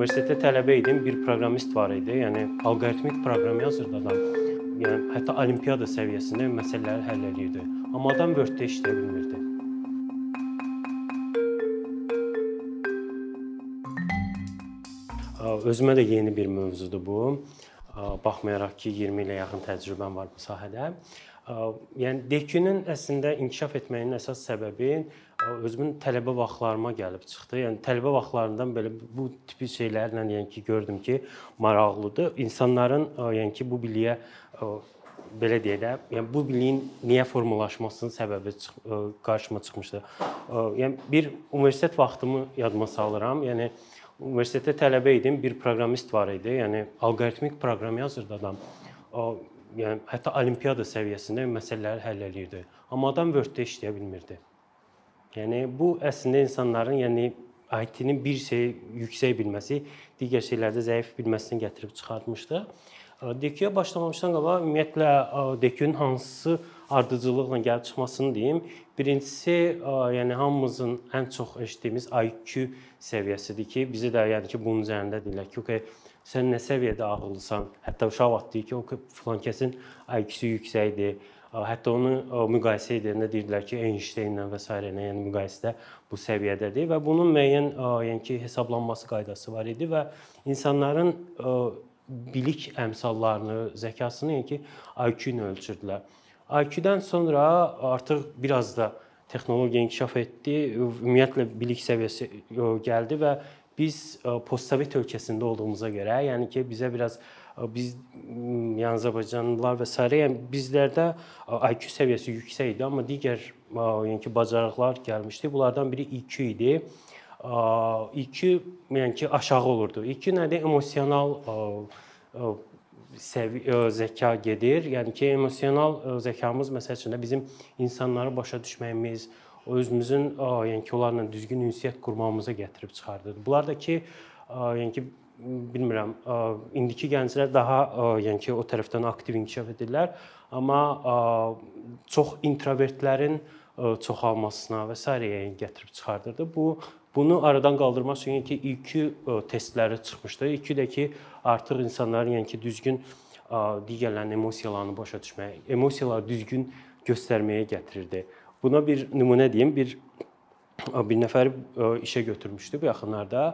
universitetdə tələbə idim, bir proqramist var idi. Yəni alqoritmik proqram yazırdı adam. Yəni hətta olimpiada səviyyəsində məsələləri həll edirdi. Amma adam Word-də işləyə bilmirdi. Özümə də yeni bir mövzudur bu. Baxmayaraq ki, 20 ilə yaxın təcrübəm var bu sahədə. Yəni DQ-nin əslində inkişaf etməyinin əsas səbəbi özümün tələbə vaxtlarıma gəlib çıxdı. Yəni tələbə vaxtlarından belə bu tipi şeylərlə yəni ki, gördüm ki, maraqlıdır. İnsanların yəni ki, bu biliyə belə deyək də, yəni bu biliyin niyə formalaşmasının səbəbi çıx qarşıma çıxmışdı. Yəni bir universitet vaxtımı yadıma salıram. Yəni universitetdə tələbə idim, bir proqramist var idi. Yəni alqoritmik proqram yazırdı adam. O yəni hətta olimpiada səviyyəsində məsələləri həll eləyirdi. Amma adam Word-də işləyə bilmirdi. Yəni bu əslində insanların yəni IT-nin bir şey yüksək bilməsi, digər şeylərdə zəif bilməsini gətirib çıxartmışdı. DQ-yə başlamamışdan qabaq ümumiyyətlə DQ-nin hansı ardıcıllıqla gəlib çıxmasını deyim. Birincisi, yəni hamımızın ən çox eşitdiyimiz IQ səviyyəsidir ki, bizi də yəni ki, bunun üzərində deyirlər ki, okay, sən nə səviyyədə ağıllısan? Hətta uşaq vaxt deyir ki, o filan kəsin IQ-su yüksəkdir Hətta onu müqayisə edəndə deyirdilər ki, Einstein-lə və s. ilə yəni müqayisədə bu səviyyədədir və bunun müəyyən yəni ki, hesablanması qaydası var idi və insanların bilik əmsallarını, zəkasını yəni ki, IQ ilə ölçürdülər. IQ-dən sonra artıq biraz da texnologiya inkişaf etdi, ümumiyyətlə bilik səviyyəsi gəldi və biz postsovet ölkəsində olduğumuza görə, yəni ki, bizə biraz biz yəni Azərbaycanlılar və s. yəni bizlərdə IQ səviyyəsi yüksək idi, amma digər yəni ki, bacarıqlar gəlmişdi. Bunlardan biri IQ idi. IQ yəni ki, aşağı olurdu. IQ nədir? Emosional zəka gedir. Yəni ki, emosional zəkamız məsəl üçün də bizim insanları başa düşməyimiz, özümüzün yəni ki, onlarla düzgün ünsiyyət qurmamıza gətirib çıxardırdı. Bunlar da ki, yəni ki, bilmirəm, indiki gənclər daha yəni ki, o tərəfdən aktiv inkişaf edirlər, amma çox introvertlərin çoxalmasına və s. yəni gətirib çıxardırdı. Bu bunu aradan qaldırmaq üçün yəni ki, IQ testləri çıxmışdı. IQ-də ki, artıq insanların yəni ki, düzgün digərlərinin emosiyalarını başa düşməyə, emosiyaları düzgün göstərməyə gətirirdi. Buna bir nümunə deyim, bir bir nəfəri işə götürmüşdü bu yaxınlarda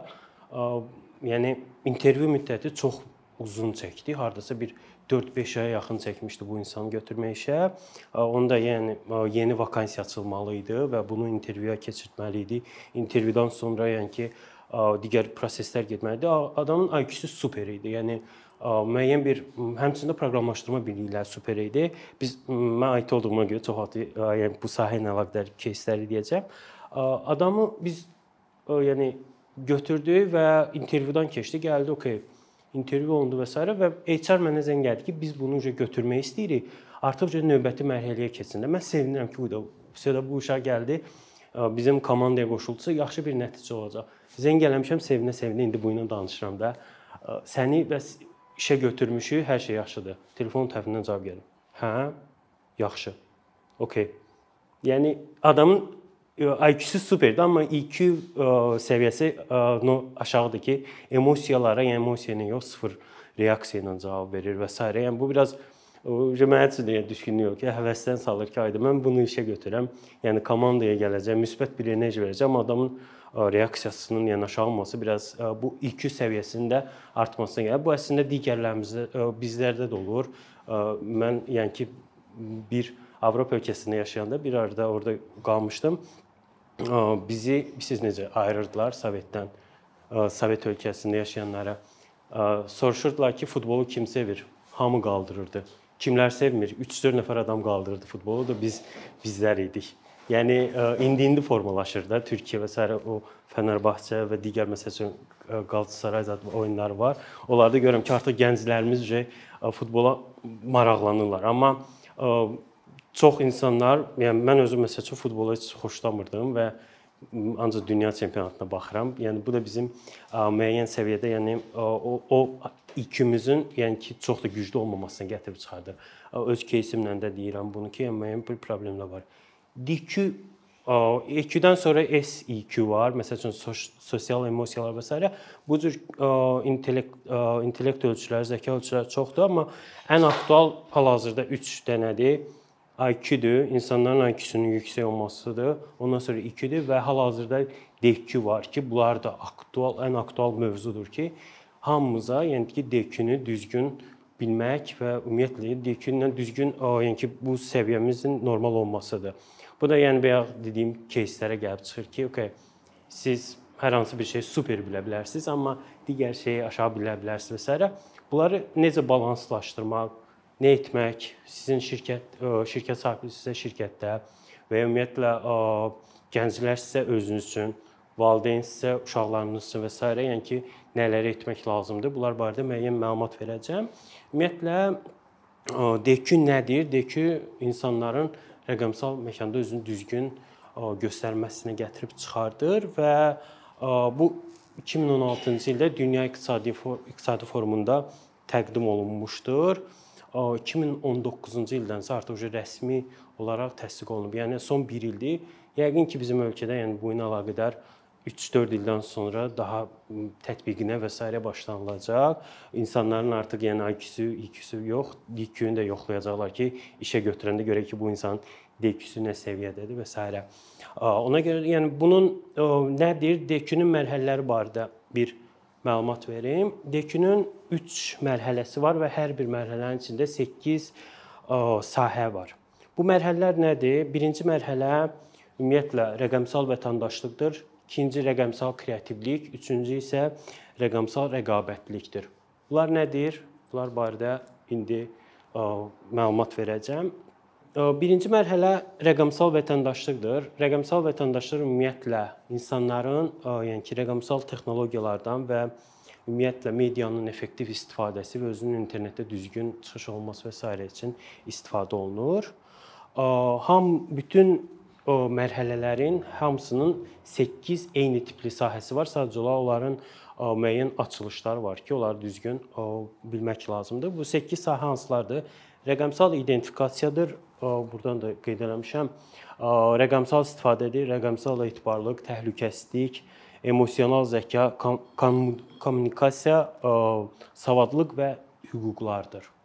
yəni intervyu müddəti çox uzun çəkdi. Hardasa bir 4-5 aya yaxın çəkmişdi bu insanı götürmək işə. Onda yəni yeni vakansiya açılmalı idi və bunu intervyuya keçirtməli idi. İntervyudan sonra yəni ki digər proseslər getməli idi. Adamın IQ-su super idi. Yəni müəyyən bir həmçinin də proqramlaşdırma bilikləri super idi. Biz mən IT olduğuma görə çox vaxt yəni bu sahə ilə əlaqədar кейsləri deyəcəm. Adamı biz yəni götürdü və intervyudan keçdi, gəldi, okey. İntervyu olundu və s. və HR mənə zəng gəldi ki, biz bunu uca götürmək istəyirik. Artıq növbəti mərhələyə keçsin. Mən sevinirəm ki, bu da bu bu uşaq gəldi. Bizim komandaya qoşuldusa yaxşı bir nəticə olacaq. Zəng eləmişəm, sevinə-sevinə indi bu ilə danışıram da. Səni bəs işə götürmüşük, hər şey yaxşıdır. Telefon tərəfindən cavab gəlir. Hə? Yaxşı. Okay. Yəni adamın IQ-su superdir, amma IQ səviyyəsi no aşağıdır ki, emosiyalara, yəni emosiyaya yox, sıfır reaksiya ilə cavab verir və s. Yəni bu biraz mənə üçün yəni düşkünlük yox ki, həvəsdən salır ki, ayda mən bunu işə götürəm, yəni komandaya gələcəm, müsbət bir enerji verəcəm, adamın reaksiyasının yəni aşağı olması biraz bu IQ səviyyəsində artmasına gəlir. Bu əslində digərlərimizdə bizlərdə də olur. Mən yəni ki bir Avropa ölkəsində yaşayanda bir arada orada qalmışdım bizi siz necə ayırırdılar Sovetdən, Sovet ölkəsində yaşayanlara. Soruşurdular ki, futbolu kim sevir? Hamı qaldırırdı. Kimlər sevmir? 3-4 nəfər adam qaldırırdı futbolu da biz bizlər idik. Yəni indi-indi formalaşır da Türkiyə və s. o Fənərbağçə və digər məsələn Qalatasaray zət oyunları var. Onlarda görürəm ki, artıq gənclərimiz futbola maraqlanırlar. Amma çox insanlar, yəni mən özüm məsəl üçün futbolu heç xoşlamırdım və ancaq dünya çempionatına baxıram. Yəni bu da bizim müəyyən səviyyədə, yəni o o ikimizin, yəni ki, çox da güclü olmamasına gətirib çıxardır. Öz кейsimlə də deyirəm bunu ki, yəni müəyyən bir problemlər var. DQ EQ-dən sonra SEQ var. Məsəl üçün sosial emosiyalar və s. Bu cür intellekt intellekt ölçüləri, zəka ölçüləri çoxdur, amma ən aktual hal-hazırda 3 dənədir. IQ-dür, insanların IQ-sunun yüksək olmasıdır. Ondan sonra IQ-dür və hal-hazırda DQ var ki, bunlar da aktual, ən aktual mövzudur ki, hamımıza, yəni ki, DQ-nü düzgün bilmək və ümumiyyətlə DQ ilə düzgün, yəni ki, bu səviyyəmizin normal olmasıdır. Bu da yəni bayaq dediyim кейslərə gəlib çıxır ki, okay, siz hər hansı bir şey super bilə bilərsiniz, amma digər şeyi aşağı bilə bilərsiniz və s. Bunları necə balanslaşdırmaq, nə etmək, sizin şirkət şirkət sahibinizsə şirkətdə və ya ümumiyyətlə gənclər sizə özünüz üçün, valideyn sizə uşaqlarınız üçün və s. yəni ki, nələri etmək lazımdır. Bunlar barədə müəyyən məlumat verəcəm. Ümumiyyətlə DQ nədir? DQ insanların rəqəmsal məkanda özünü düzgün göstərməsinə gətirib çıxardır və bu 2016-cı ildə Dünya İqtisadi İqtisadi Forumunda təqdim olunmuşdur. 2019-cu ildən isə artıq rəsmi olaraq təsdiq olunub. Yəni son 1 ildir. Yəqin ki, bizim ölkədə yəni bu ilə əlaqədar 3-4 ildən sonra daha tətbiqinə və s. başlanılacaq. İnsanların artıq yəni IQ-su, IQ-su yox, DQ-nü də yoxlayacaqlar ki, işə götürəndə görək ki, bu insanın DQ-su nə səviyyədədir və s. Ona görə yəni bunun nədir? DQ-nün mərhələləri barədə bir məlumat verim. DQ-nün 3 mərhələsi var və hər bir mərhələnin içində 8 sahə var. Bu mərhələlər nədir? Birinci mərhələ ümumiyyətlə rəqəmsal vətəndaşlıqdır. İkinci rəqəmsal kreativlik, üçüncü isə rəqəmsal rəqabətlikdir. Bunlar nədir? Bunlar barədə indi məlumat verəcəm. Birinci mərhələ rəqəmsal vətəndaşlıqdır. Rəqəmsal vətəndaşlıq ümumiyyətlə insanların, yəni ki, rəqəmsal texnologiyalardan və ümumiyyətlə medianın effektiv istifadəsi və özünün internetdə düzgün çıxış olması və s. üçün istifadə olunur. Ham bütün o mərhələlərin hamısının 8 eyni tipli sahəsi var. Sadəcə olaraq onların müəyyən açılışları var ki, onları düzgün bilmək lazımdır. Bu 8 sahə hansılardır? Rəqəmsal identifikasiyadır, burdan da qeyd eləmişəm. Rəqəmsal istifadədir, rəqəmsal etibarlılıq, təhlükəsizlik, emosional zəka, kommunikasiya, savadlılıq və hüquqlardır.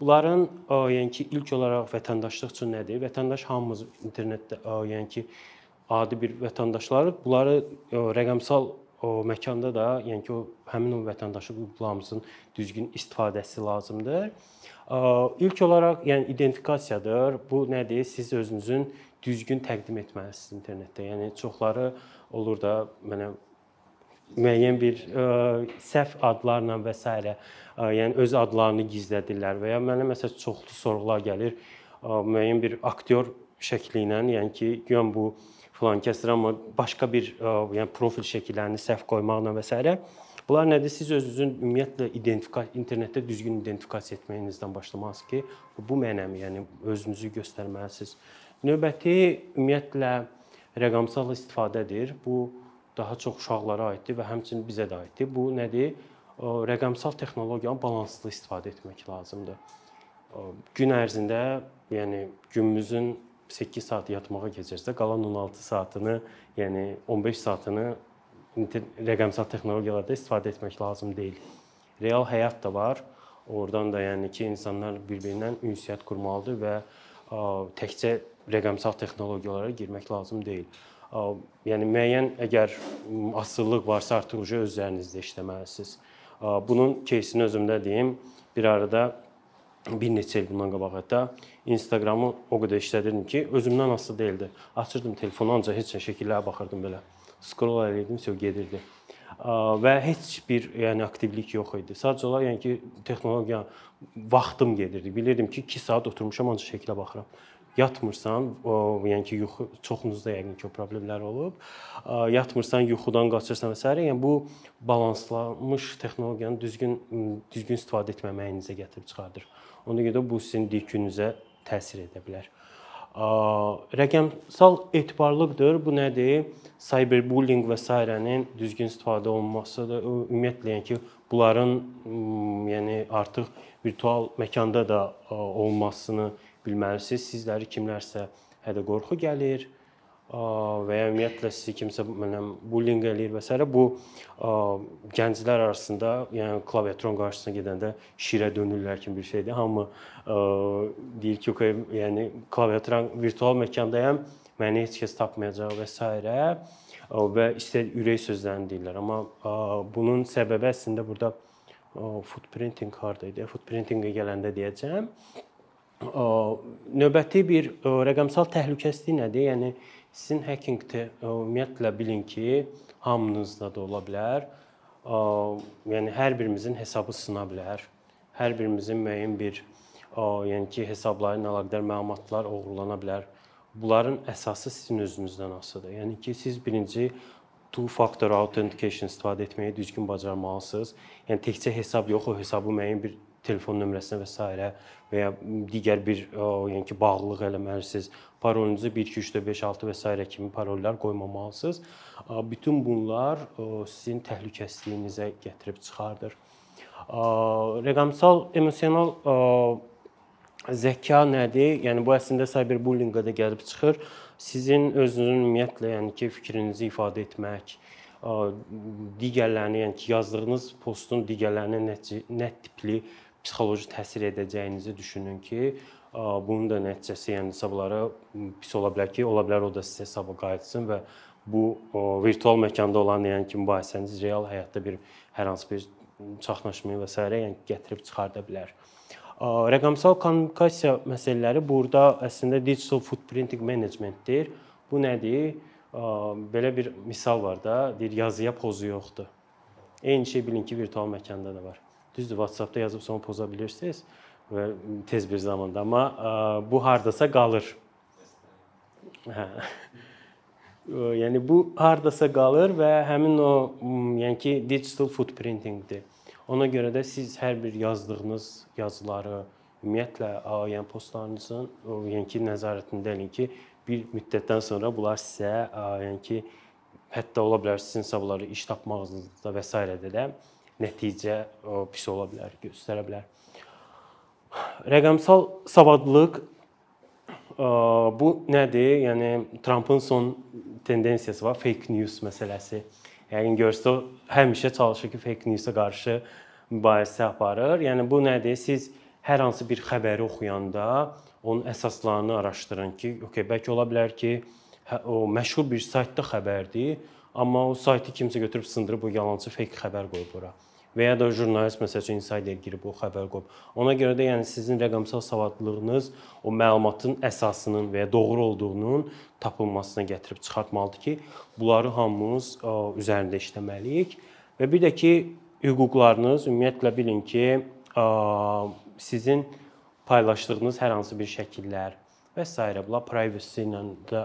Bunların yəni ki, ilk olaraq vətəndaşlıq üçün nədir? Vətəndaş hamımız internetdə yəni ki, adi bir vətəndaşlarıq. Bunları rəqəmsal o məkanda da, yəni ki, o həmin o vətəndaşlıq hüquqlarımızın düzgün istifadəsi lazımdır. İlk olaraq, yəni identifikasiyadır. Bu nədir? Siz özünüzün düzgün təqdim etməlisiniz internetdə. Yəni çoxları olur da mənə müəyyən bir ə, səhv adlarla və s. Ə, yəni öz adlarını gizlədirlər və ya mənə məsələn çoxlu sorğular gəlir. Ə, müəyyən bir aktyor şəkli ilə, yəni ki, güyan bu filan kəsdir amma başqa bir ə, yəni profil şəkillərini səhv qoymaqla və s. Bunlar nədir? Siz özünüzün ümumiyyətlə identifikasiya internetdə düzgün identifikasiya etməyinizdən başlamalısınız ki, bu mənəm, yəni özünüzü göstərməlisiniz. Növbəti ümumiyyətlə rəqəmsal istifadədir. Bu daha çox uşaqlara aiddir və həmçinin bizə də aiddir. Bu nədir? Rəqəmsal texnologiyanı balanslı istifadə etmək lazımdır. Gün ərzində, yəni günümüzün 8 saat yatmağa keçirsə, qalan 16 saatını, yəni 15 saatını rəqəmsal texnologiyalarda istifadə etmək lazım deyil. Real həyat da var. Oradan da yəni ki, insanlar bir-birindən ünsiyyət qurmalıdır və təkcə rəqəmsal texnologiyalara girmək lazım deyil Ə, yəni müəyyən əgər asıllıq varsa artıq öz üzərinizdə işləməlisiniz. Ə, bunun кейsini özümdə deyim. Bir arada bir neçə il bundan qabaq hətta Instagramı o qədər işlədirdim ki, özümdən asılı deyildi. Açırdım telefonu ancaq heç nə şəkillərə baxırdım belə scroll eləyirdim, все gedirdi. Və heç bir yəni aktivlik yox idi. Sadəcə olaraq yəni ki, texnologiya vaxtım gedirdi. Bilirdim ki, 2 saat oturmuşam ancaq şəklə baxıram. Yatmırsan, o, yəni ki, yuxu çoxunuzda yəqin ki, o problemlər olub. Yatmırsan, yuxudan qaçırsan və s. Yəni bu balanslanmış texnologiyanı düzgün düzgün istifadə etməməyinizə gətirib çıxardır. Ona görə də bu sizin DQ-nüzə təsir edə bilər. Rəqəmsal etibarlıqdır. Bu nədir? Cyberbullying və s-nin düzgün istifadə olunmasıdır. Ümumiyyətlə yəni ki, bunların yəni artıq virtual məkanda da olmasını bilməlisiniz. Sizləri kimlərsə hədə qorxu gəlir, və ya ümumiyyətlə sizi kimsə mənəm bullying eləyir və s. bu gənclər arasında, yəni klaviaturun qarşısına gedəndə şirə dönürlər kimi bir şeydir. Hamı deyir ki, okay, yəni klaviaturan virtual məkandayam, məni heç kəs tapmayacaq və s. və istər ürək sözlərini deyirlər. Amma bunun səbəbi əslində burada footprinting harda idi? Footprintingə gələndə deyəcəm. Növbəti bir rəqəmsal təhlükəsizlik nədir? Yəni Sizin hackingdə ümumiyyətlə bilin ki, hamınızda da ola bilər. Yəni hər birimizin hesabı sına bilər. Hər birimizin müəyyən bir yəni ki, hesabları ilə əlaqədar məlumatlar oğurlana bilər. Bunların əsası sizin özünüzdən asılıdır. Yəni ki, siz birinci two factor authentication istifadə etməyi düzgün bacarmalısınız. Yəni təkcə hesab yox, o hesabı müəyyən bir telefon nömrəsinə və s. və ya digər bir yəni ki, bağlılıq eləməlisiniz. Parolunuzu 1 2 3 4 5 6 və s. kimi parollar qoymamalısınız. Bütün bunlar sizin təhlükəsizliyinizə gətirib çıxardır. Rəqəmsal emosional zəka nədir? Yəni bu əslində cyberbullyingə də gəlib çıxır. Sizin özünüzün ümumiyyətlə, yəni ki, fikrinizi ifadə etmək, digərlərini, yəni ki, yazdığınız postun digərlərinə nə, nə tipli psixoloji təsir edəcəyinizi düşünün ki, bunun da nəticəsi yəni hesabları pis ola bilər ki, ola bilər o da sizə hesaba qayıtsın və bu virtual məkanda olan yəni ki, mübahisəniz real həyatda bir hər hansı bir çaxnaşmaya və s. yəni gətirib çıxarda bilər. Rəqəmsal kommunikasiya məsələləri burada əslində digital footprinting managementdir. Bu nədir? Belə bir misal var da, deyir yazıya pozu yoxdur. Eyni şey bilin ki, virtual məkanda da var. Düzdür, WhatsApp-da yazıb sonra poza bilirsiniz və tez bir zamanda, amma bu hardasa qalır. Hə. yəni bu hardasa qalır və həmin o yəni ki digital footprintingdir. Ona görə də siz hər bir yazdığınız yazıları ümumiyyətlə yəni postlarınızın yəni nəzarətində eləyin ki, bir müddətdən sonra bunlar sizə yəni ki hətta ola bilər sizin hesabları iş tapmağınızda və s. də nəticə pis ola bilər, göstərə bilər. Rəqəmsal savadlılıq bu nədir? Yəni Trumpın son tendensiyası var, fake news məsələsi. Yəqin görsə həmişə çalışır ki, fake news-a qarşı mübarizə aparır. Yəni bu nədir? Siz hər hansı bir xəbəri oxuyanda onun əsaslarını araşdırın ki, okay, bəlkə ola bilər ki, hə, o məşhur bir saytda xəbərdir, amma o saytı kimsə götürüb sındırıb o yalançı fake xəbər qoyub ora və ya da jurnalist məsəl üçün insider girib o xəbər qoyub. Ona görə də yəni sizin rəqəmsal savadlılığınız o məlumatın əsasının və ya doğru olduğunun tapılmasına gətirib çıxartmalıdır ki, bunları hamımız üzərində işləməliyik. Və bir də ki, hüquqlarınız ümumiyyətlə bilin ki, sizin paylaşdığınız hər hansı bir şəkillər və s. bunlar privacy ilə də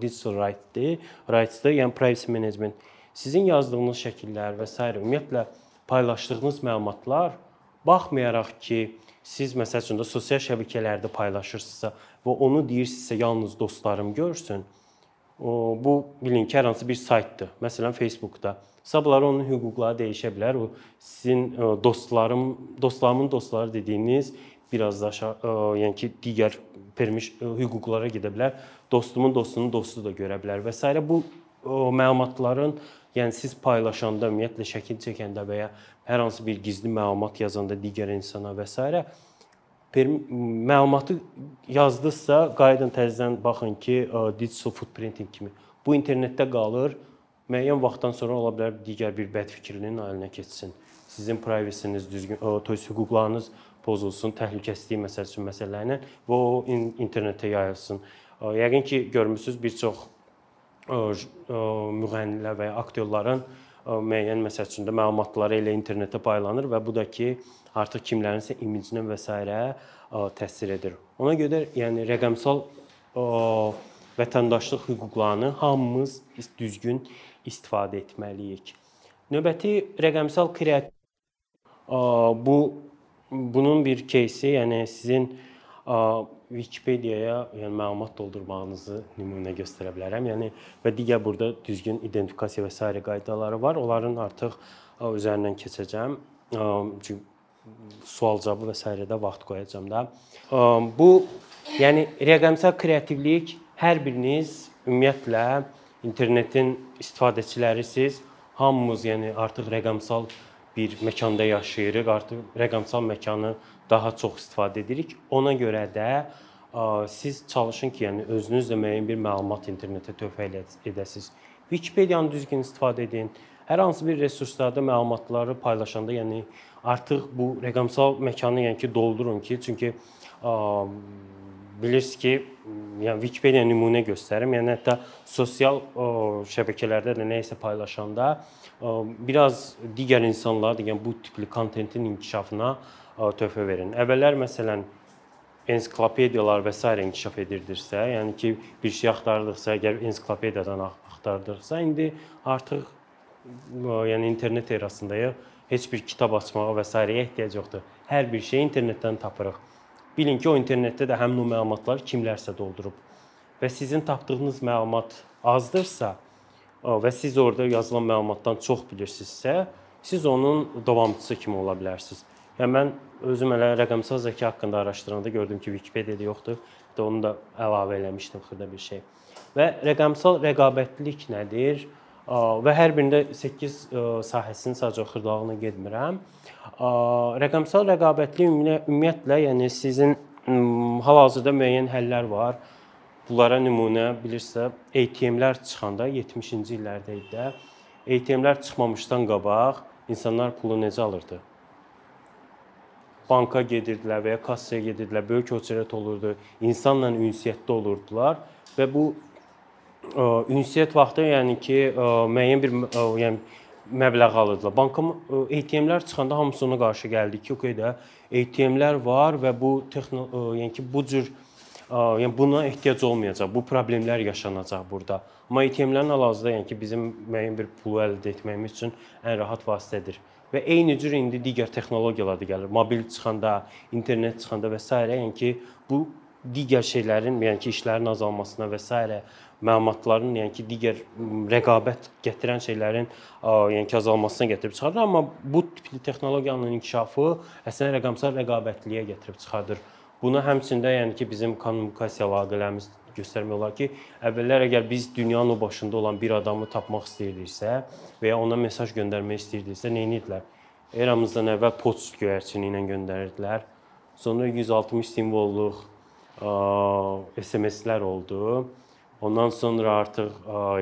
digital rights-dir, yəni privacy management. Sizin yazdığınız şəkillər və s. ümumiyyətlə paylaşdığınız məlumatlar baxmayaraq ki, siz məsəl üçün də sosial şəbəkələrdə paylaşırsınızsa və onu deyirsinizsə yalnız dostlarım görsün, bu bilin ki, hər hansı bir saytdır. Məsələn, Facebookda. Sabları onun hüquqları dəyişə bilər. O sizin dostlarım, dostlarımın dostları dediyiniz biraz da aşağı, yəni ki, digər permiş hüquqlara gedə bilər. Dostumun dostunun dostu da görə bilər və s. bu məlumatların Yəni siz paylaşanda, ümumiyyətlə şəkil çəkəndə və ya hər hansı bir gizli məlumat yazanda digər insana və s. məlumatı yazdısa, qayıdın təzədən baxın ki, digital footprinting kimi bu internetdə qalır. Müəyyən vaxtdan sonra ola bilər digər bir bəd fikrinin əlinə keçsin. Sizin privacyniz düzgün, toys hüquqlarınız pozulsun, təhlükəsizlik məsəl üçün məsələlərlə və o internetə yayılsın. Yəqin ki, görmüsüz bir çox müğənnilər və ya aktyorların müəyyən məsəl üçün də məlumatları elə internetdə paylanır və bu da ki, artıq kimlərinsə imicinə və s. təsir edir. Ona görə yəni rəqəmsal vətəndaşlıq hüquqlarını hamımız düzgün istifadə etməliyik. Növbəti rəqəmsal kreativ bu bunun bir кейsi, yəni sizin Wikipediyaya yəni məlumat doldurmağınızı nümunə göstərə bilərəm. Yəni və digər burada düzgün identifikasiya və sair qaydaları var. Onların artıq üzərindən keçəcəm. Çünki sual-cavabı və s. də vaxt qoyacağam da. Bu yəni rəqəmsal kreativlik hər biriniz ümumiyyətlə internetin istifadəçilərisiz hamımız, yəni artıq rəqəmsal bir məkanda yaşayırıq. Artıq rəqəmsal məkanı daha çox istifadə edirik. Ona görə də siz çalışın ki, yəni özünüz də müəyyən bir məlumat internetə töhfə edəsiniz. Wikipediyanı düzgün istifadə edin. Hər hansı bir resurslarda məlumatları paylaşanda, yəni artıq bu rəqəmsal məkanı yəni ki, doldurun ki, çünki bilirsiniz ki, yəni Wikipedia nümunə göstərim. Yəni hətta sosial ə, şəbəkələrdə də nə isə paylaşanda ə, biraz digər insanlara da yəni bu tipli kontentin inkişafına ə, töhfə verin. Əvvəllər məsələn ensiklopediyalar və s. inkişaf edirdirsə, yəni ki, bir şey axtarırdıqsa, əgər ensiklopediyadan axtarırdıqsa, indi artıq yəni internet erasındayıq. Heç bir kitab açmağa və s.yə ehtiyac yoxdur. Hər bir şeyi internetdən tapırıq. Bilin ki, o internetdə də həmin o məlumatlar kimlərsə doldurub. Və sizin tapdığınız məlumat azdırsa və siz orada yazılan məlumatdan çox bilirsinizsə, siz onun davamçısı kimi ola bilərsiniz. Yəni mən özüm elə rəqəmsal zəka haqqında araşdıranda gördüm ki, Wikipedia-da yoxdur. Və onu da əlavə eləmişdim xırda bir şey. Və rəqəmsal rəqabətlilik nədir? və hər birində 8 sahəsinin sadəcə xırdalığına getmirəm. Rəqəmsal rəqabətli ümumiyyətlə, yəni sizin hal-hazırda müəyyən həllər var. Bunlara nümunə bilirsə, ATM-lər çıxanda 70-ci illərdə idi. ATM-lər çıxmamışdan qabaq insanlar pulu necə alırdı? Banka gedirdilər və ya kassaya gedirdilər, böyük höcərət olurdu, insanla ünsiyyətdə olurdular və bu ünsiyyət vaxtı, yəni ki, müəyyən bir yəni məbləğ alırdılar. Banka ATM-lər çıxanda hamısı ona qarşı gəldi ki, okey də ATM-lər var və bu yəni ki, bu cür yəni buna ehtiyac olmayacaq. Bu problemlər yaşanacaq burada. Amma ATM-lərin hal-hazırda yəni ki, bizim müəyyən bir pulu əldə etməyimiz üçün ən rahat vasitədir. Və eyni cür indi digər texnologiyalar da gəlir. Mobil çıxanda, internet çıxanda və s. yəni ki, bu digər şeylərin, yəni ki, işlərin azalmasına və s məlumatların, yəni ki, digər rəqabət gətirən şeylərin yəni ki, azalmasına gətirib çıxardır, amma bu tipli texnologiyanın inkişafı əslində rəqəmsal rəqabətliliyə gətirib çıxardır. Buna həmçində yəni ki, bizim kommunikasiya əlaqələrimiz göstərmək olar ki, əvvəllər əgər biz dünyanın o başında olan bir adamı tapmaq istəyirdiksə və ya ona mesaj göndərmək istəyirdiksə, nə edirdilər? Eramızdan əvvəl poçt göyərçini ilə göndərirdilər. Sonra 160 simvolluq SMS-lər oldu. Ondan sonra artıq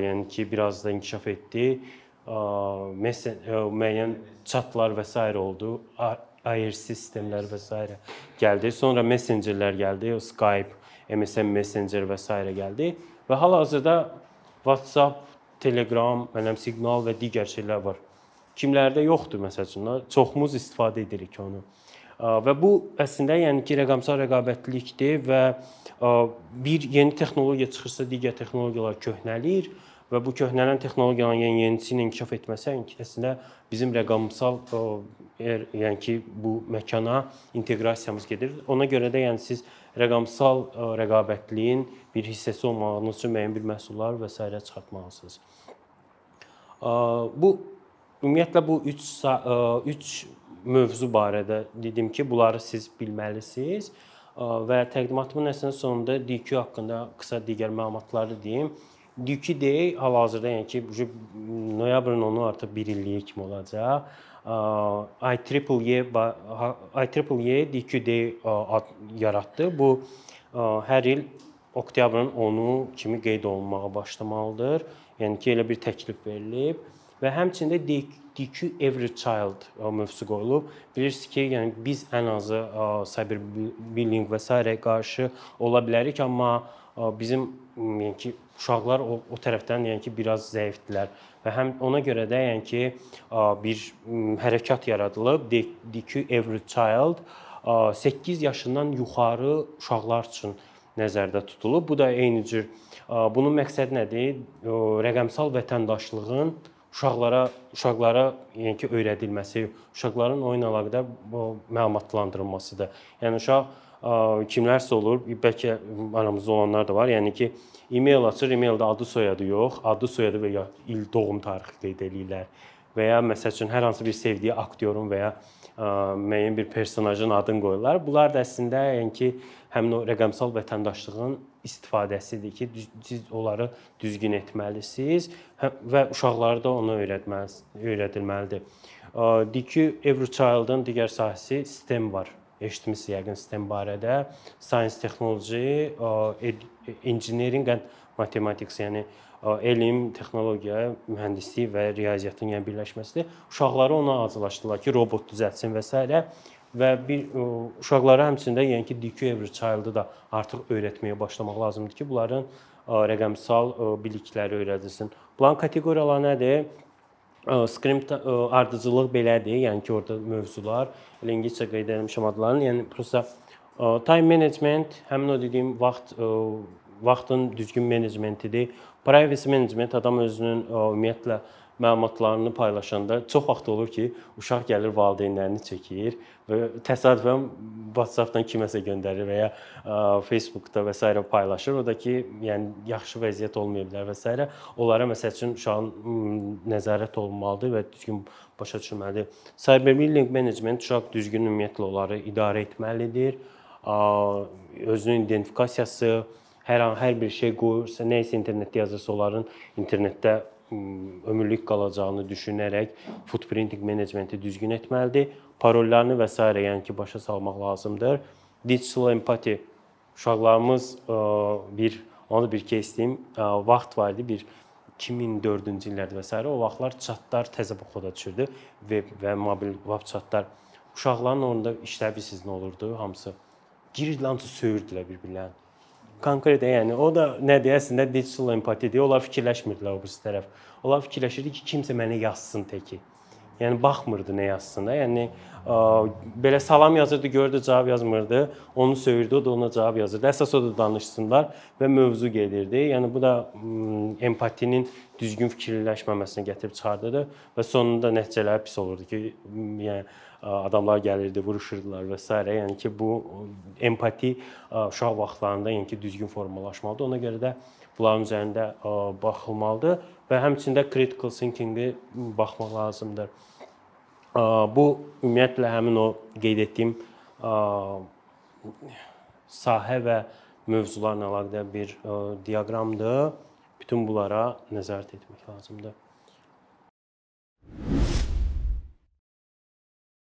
yəni ki, biraz da inkişaf etdi. müəyyən chatlar və s. oldu. IRC sistemlər və s. gəldi. Sonra messengerlər gəldi, Skype, MSN Messenger və s. gəldi və hal-hazırda WhatsApp, Telegram, mənəm Signal və digər şeylər var. Kimlərdə yoxdur məsələn, çoxumuz istifadə edirik onu. Və bu əslində yəni ki, rəqəmsal rəqabətlilikdir və bir yeni texnologiya çıxırsa, digər texnologiyalar köhnəlir və bu köhnələn texnologiyanın yeni yenisi ilə inkişaf etməsi əslində bizim rəqəmsal yəni ki, bu məkana inteqrasiyamız gedir. Ona görə də yəni siz rəqəmsal rəqabətliyin bir hissəsi olmağınız üçün müəyyən bir məhsullar və s. çıxartmalısınız. Bu ümumiyyətlə bu 3 3 mövzu barədə dedim ki, bunları siz bilməlisiniz və təqdimatımın əslində sonunda DQ haqqında qısa digər məlumatları deyim. DQ Day hal-hazırda yəni ki, noyabrın 10-u artıq 1 illiyi kimi olacaq. IEEE IEEE DQ Day yaratdı. Bu hər il oktyabrın 10-u kimi qeyd olunmağa başlamalıdır. Yəni ki, elə bir təklif verilib və həmçində DQ Every Child mövzusu qoyulub. Bilirsiniz ki, yəni biz ən azı cyberbullying və s. qarşı ola bilərik, amma bizim yəni ki, uşaqlar o, o tərəfdən yəni ki, biraz zəifdilər və həm ona görə də yəni ki, bir hərəkat yaradılıb DQ Every Child 8 yaşından yuxarı uşaqlar üçün nəzərdə tutulub. Bu da eyni cür bunun məqsədi nədir? Rəqəmsal vətəndaşlığın uşaqlara uşaqlara yəni ki öyrədilməsi, uşaqların oyun əlaqədar məlumatlandırılmasıdır. Yəni uşaq kimlərsə olur, bəlkə aramızda olanlar da var. Yəni ki, e-mail açır, e-maildə adı, soyadı yox, adı, soyadı və ya il doğum tarixi qeyd eləyirlər. Və ya məsəl üçün hər hansı bir sevdiyi aktyorun və ya ə, müəyyən bir personajın adını qoyurlar. Bunlar da əslində yəni ki, həmin o rəqəmsal vətəndaşlığın istifadəsidir ki, düz- siz onları düzgün etməlisiniz hə- və uşaqlara da onu öyrətməlis öyrədilməlidir. Ki, Everchild'ın digər sahəsi STEM var. Eşitmisiniz yəqin STEM barədə. Science, technology, engineering and mathematics, yəni elm, texnologiya, mühəndislik və riyaziyyatın yəni birləşməsidir. Uşaqları ona hazırlaşdılar ki, robot düzəltsin və s. və bir uşaqlara həmçində yəni ki, DQ Every Child-ı da artıq öyrətməyə başlamaq lazımdır ki, bunların rəqəmsal bilikləri öyrədilsin. Bunların kateqoriyaları nədir? Ə, ardıcıllıq belədir, yəni ki, orada mövzular, ingiliscə qeyd etmişəm adlarını. Yəni prosta time management, həmin o dediyim vaxt vaxtın düzgün menecmentidir. Privacy management adam özünün ümumiyyətlə məlumatlarını paylaşanda çox vaxt olur ki, uşaq gəlir valideynlərini çəkir və təsadüfən WhatsApp-dan kiməsə göndərir və ya Facebook-da və s. paylaşır. O da ki, yəni yaxşı vəziyyət olmaya bilər və s. Onlara məsəl üçün uşağın nəzarət olunmalıdır və düzgün başa düşülməlidir. Cyberbullying management uşaq düzgün ümumiyyətlə onları idarə etməlidir. Özünün identifikasiyası, hər an hər bir şey qoyursa, nə isə internetdə yazırsa, onların internetdə ömürlük qalacağını düşünərək footprinting menecmenti düzgün etməlidir. Parollarını və s. yəni ki, başa salmaq lazımdır. Digital empathy uşaqlarımız bir onu bir ə, vaxt var idi bir 2004-cü illərdə və s. o vaxtlar chatlar təzə xoda düşürdü web və mobil web chatlar. Uşaqların orada işləbisiz nə olurdu? Hamısı girirdilər, hamısı söyürdülər bir-birlərini. Konkret yəni o da nədir? Əslində digital empatidir. Onlar fikirləşmirdilər o birisi tərəf. Onlar fikirləşirdi ki, kimsə mənə yazsın təki. Yəni baxmırdı nə yazsın da. Yəni ə, belə salam yazırdı, gördü cavab yazmırdı. Onu söyürdü, o da ona cavab yazırdı. Əsas o da danışsınlar və mövzu gedirdi. Yəni bu da empatinin düzgün fikirləşməməsinə gətirib çıxardırdı və sonunda nəticələr pis olurdu ki, yəni adamlar gəlirdi, vuruşurdular və s. Yəni ki, bu empati uşaq vaxtlarında yəni ki, düzgün formalaşmalıdır. Ona görə də bunların üzərində baxılmalıdır və həmçində critical thinking-i baxmaq lazımdır. Bu ümumiyyətlə həmin o qeyd etdiyim sahə və mövzularla əlaqədar bir diaqramdır. Bütün bunlara nəzarət etmək lazımdır.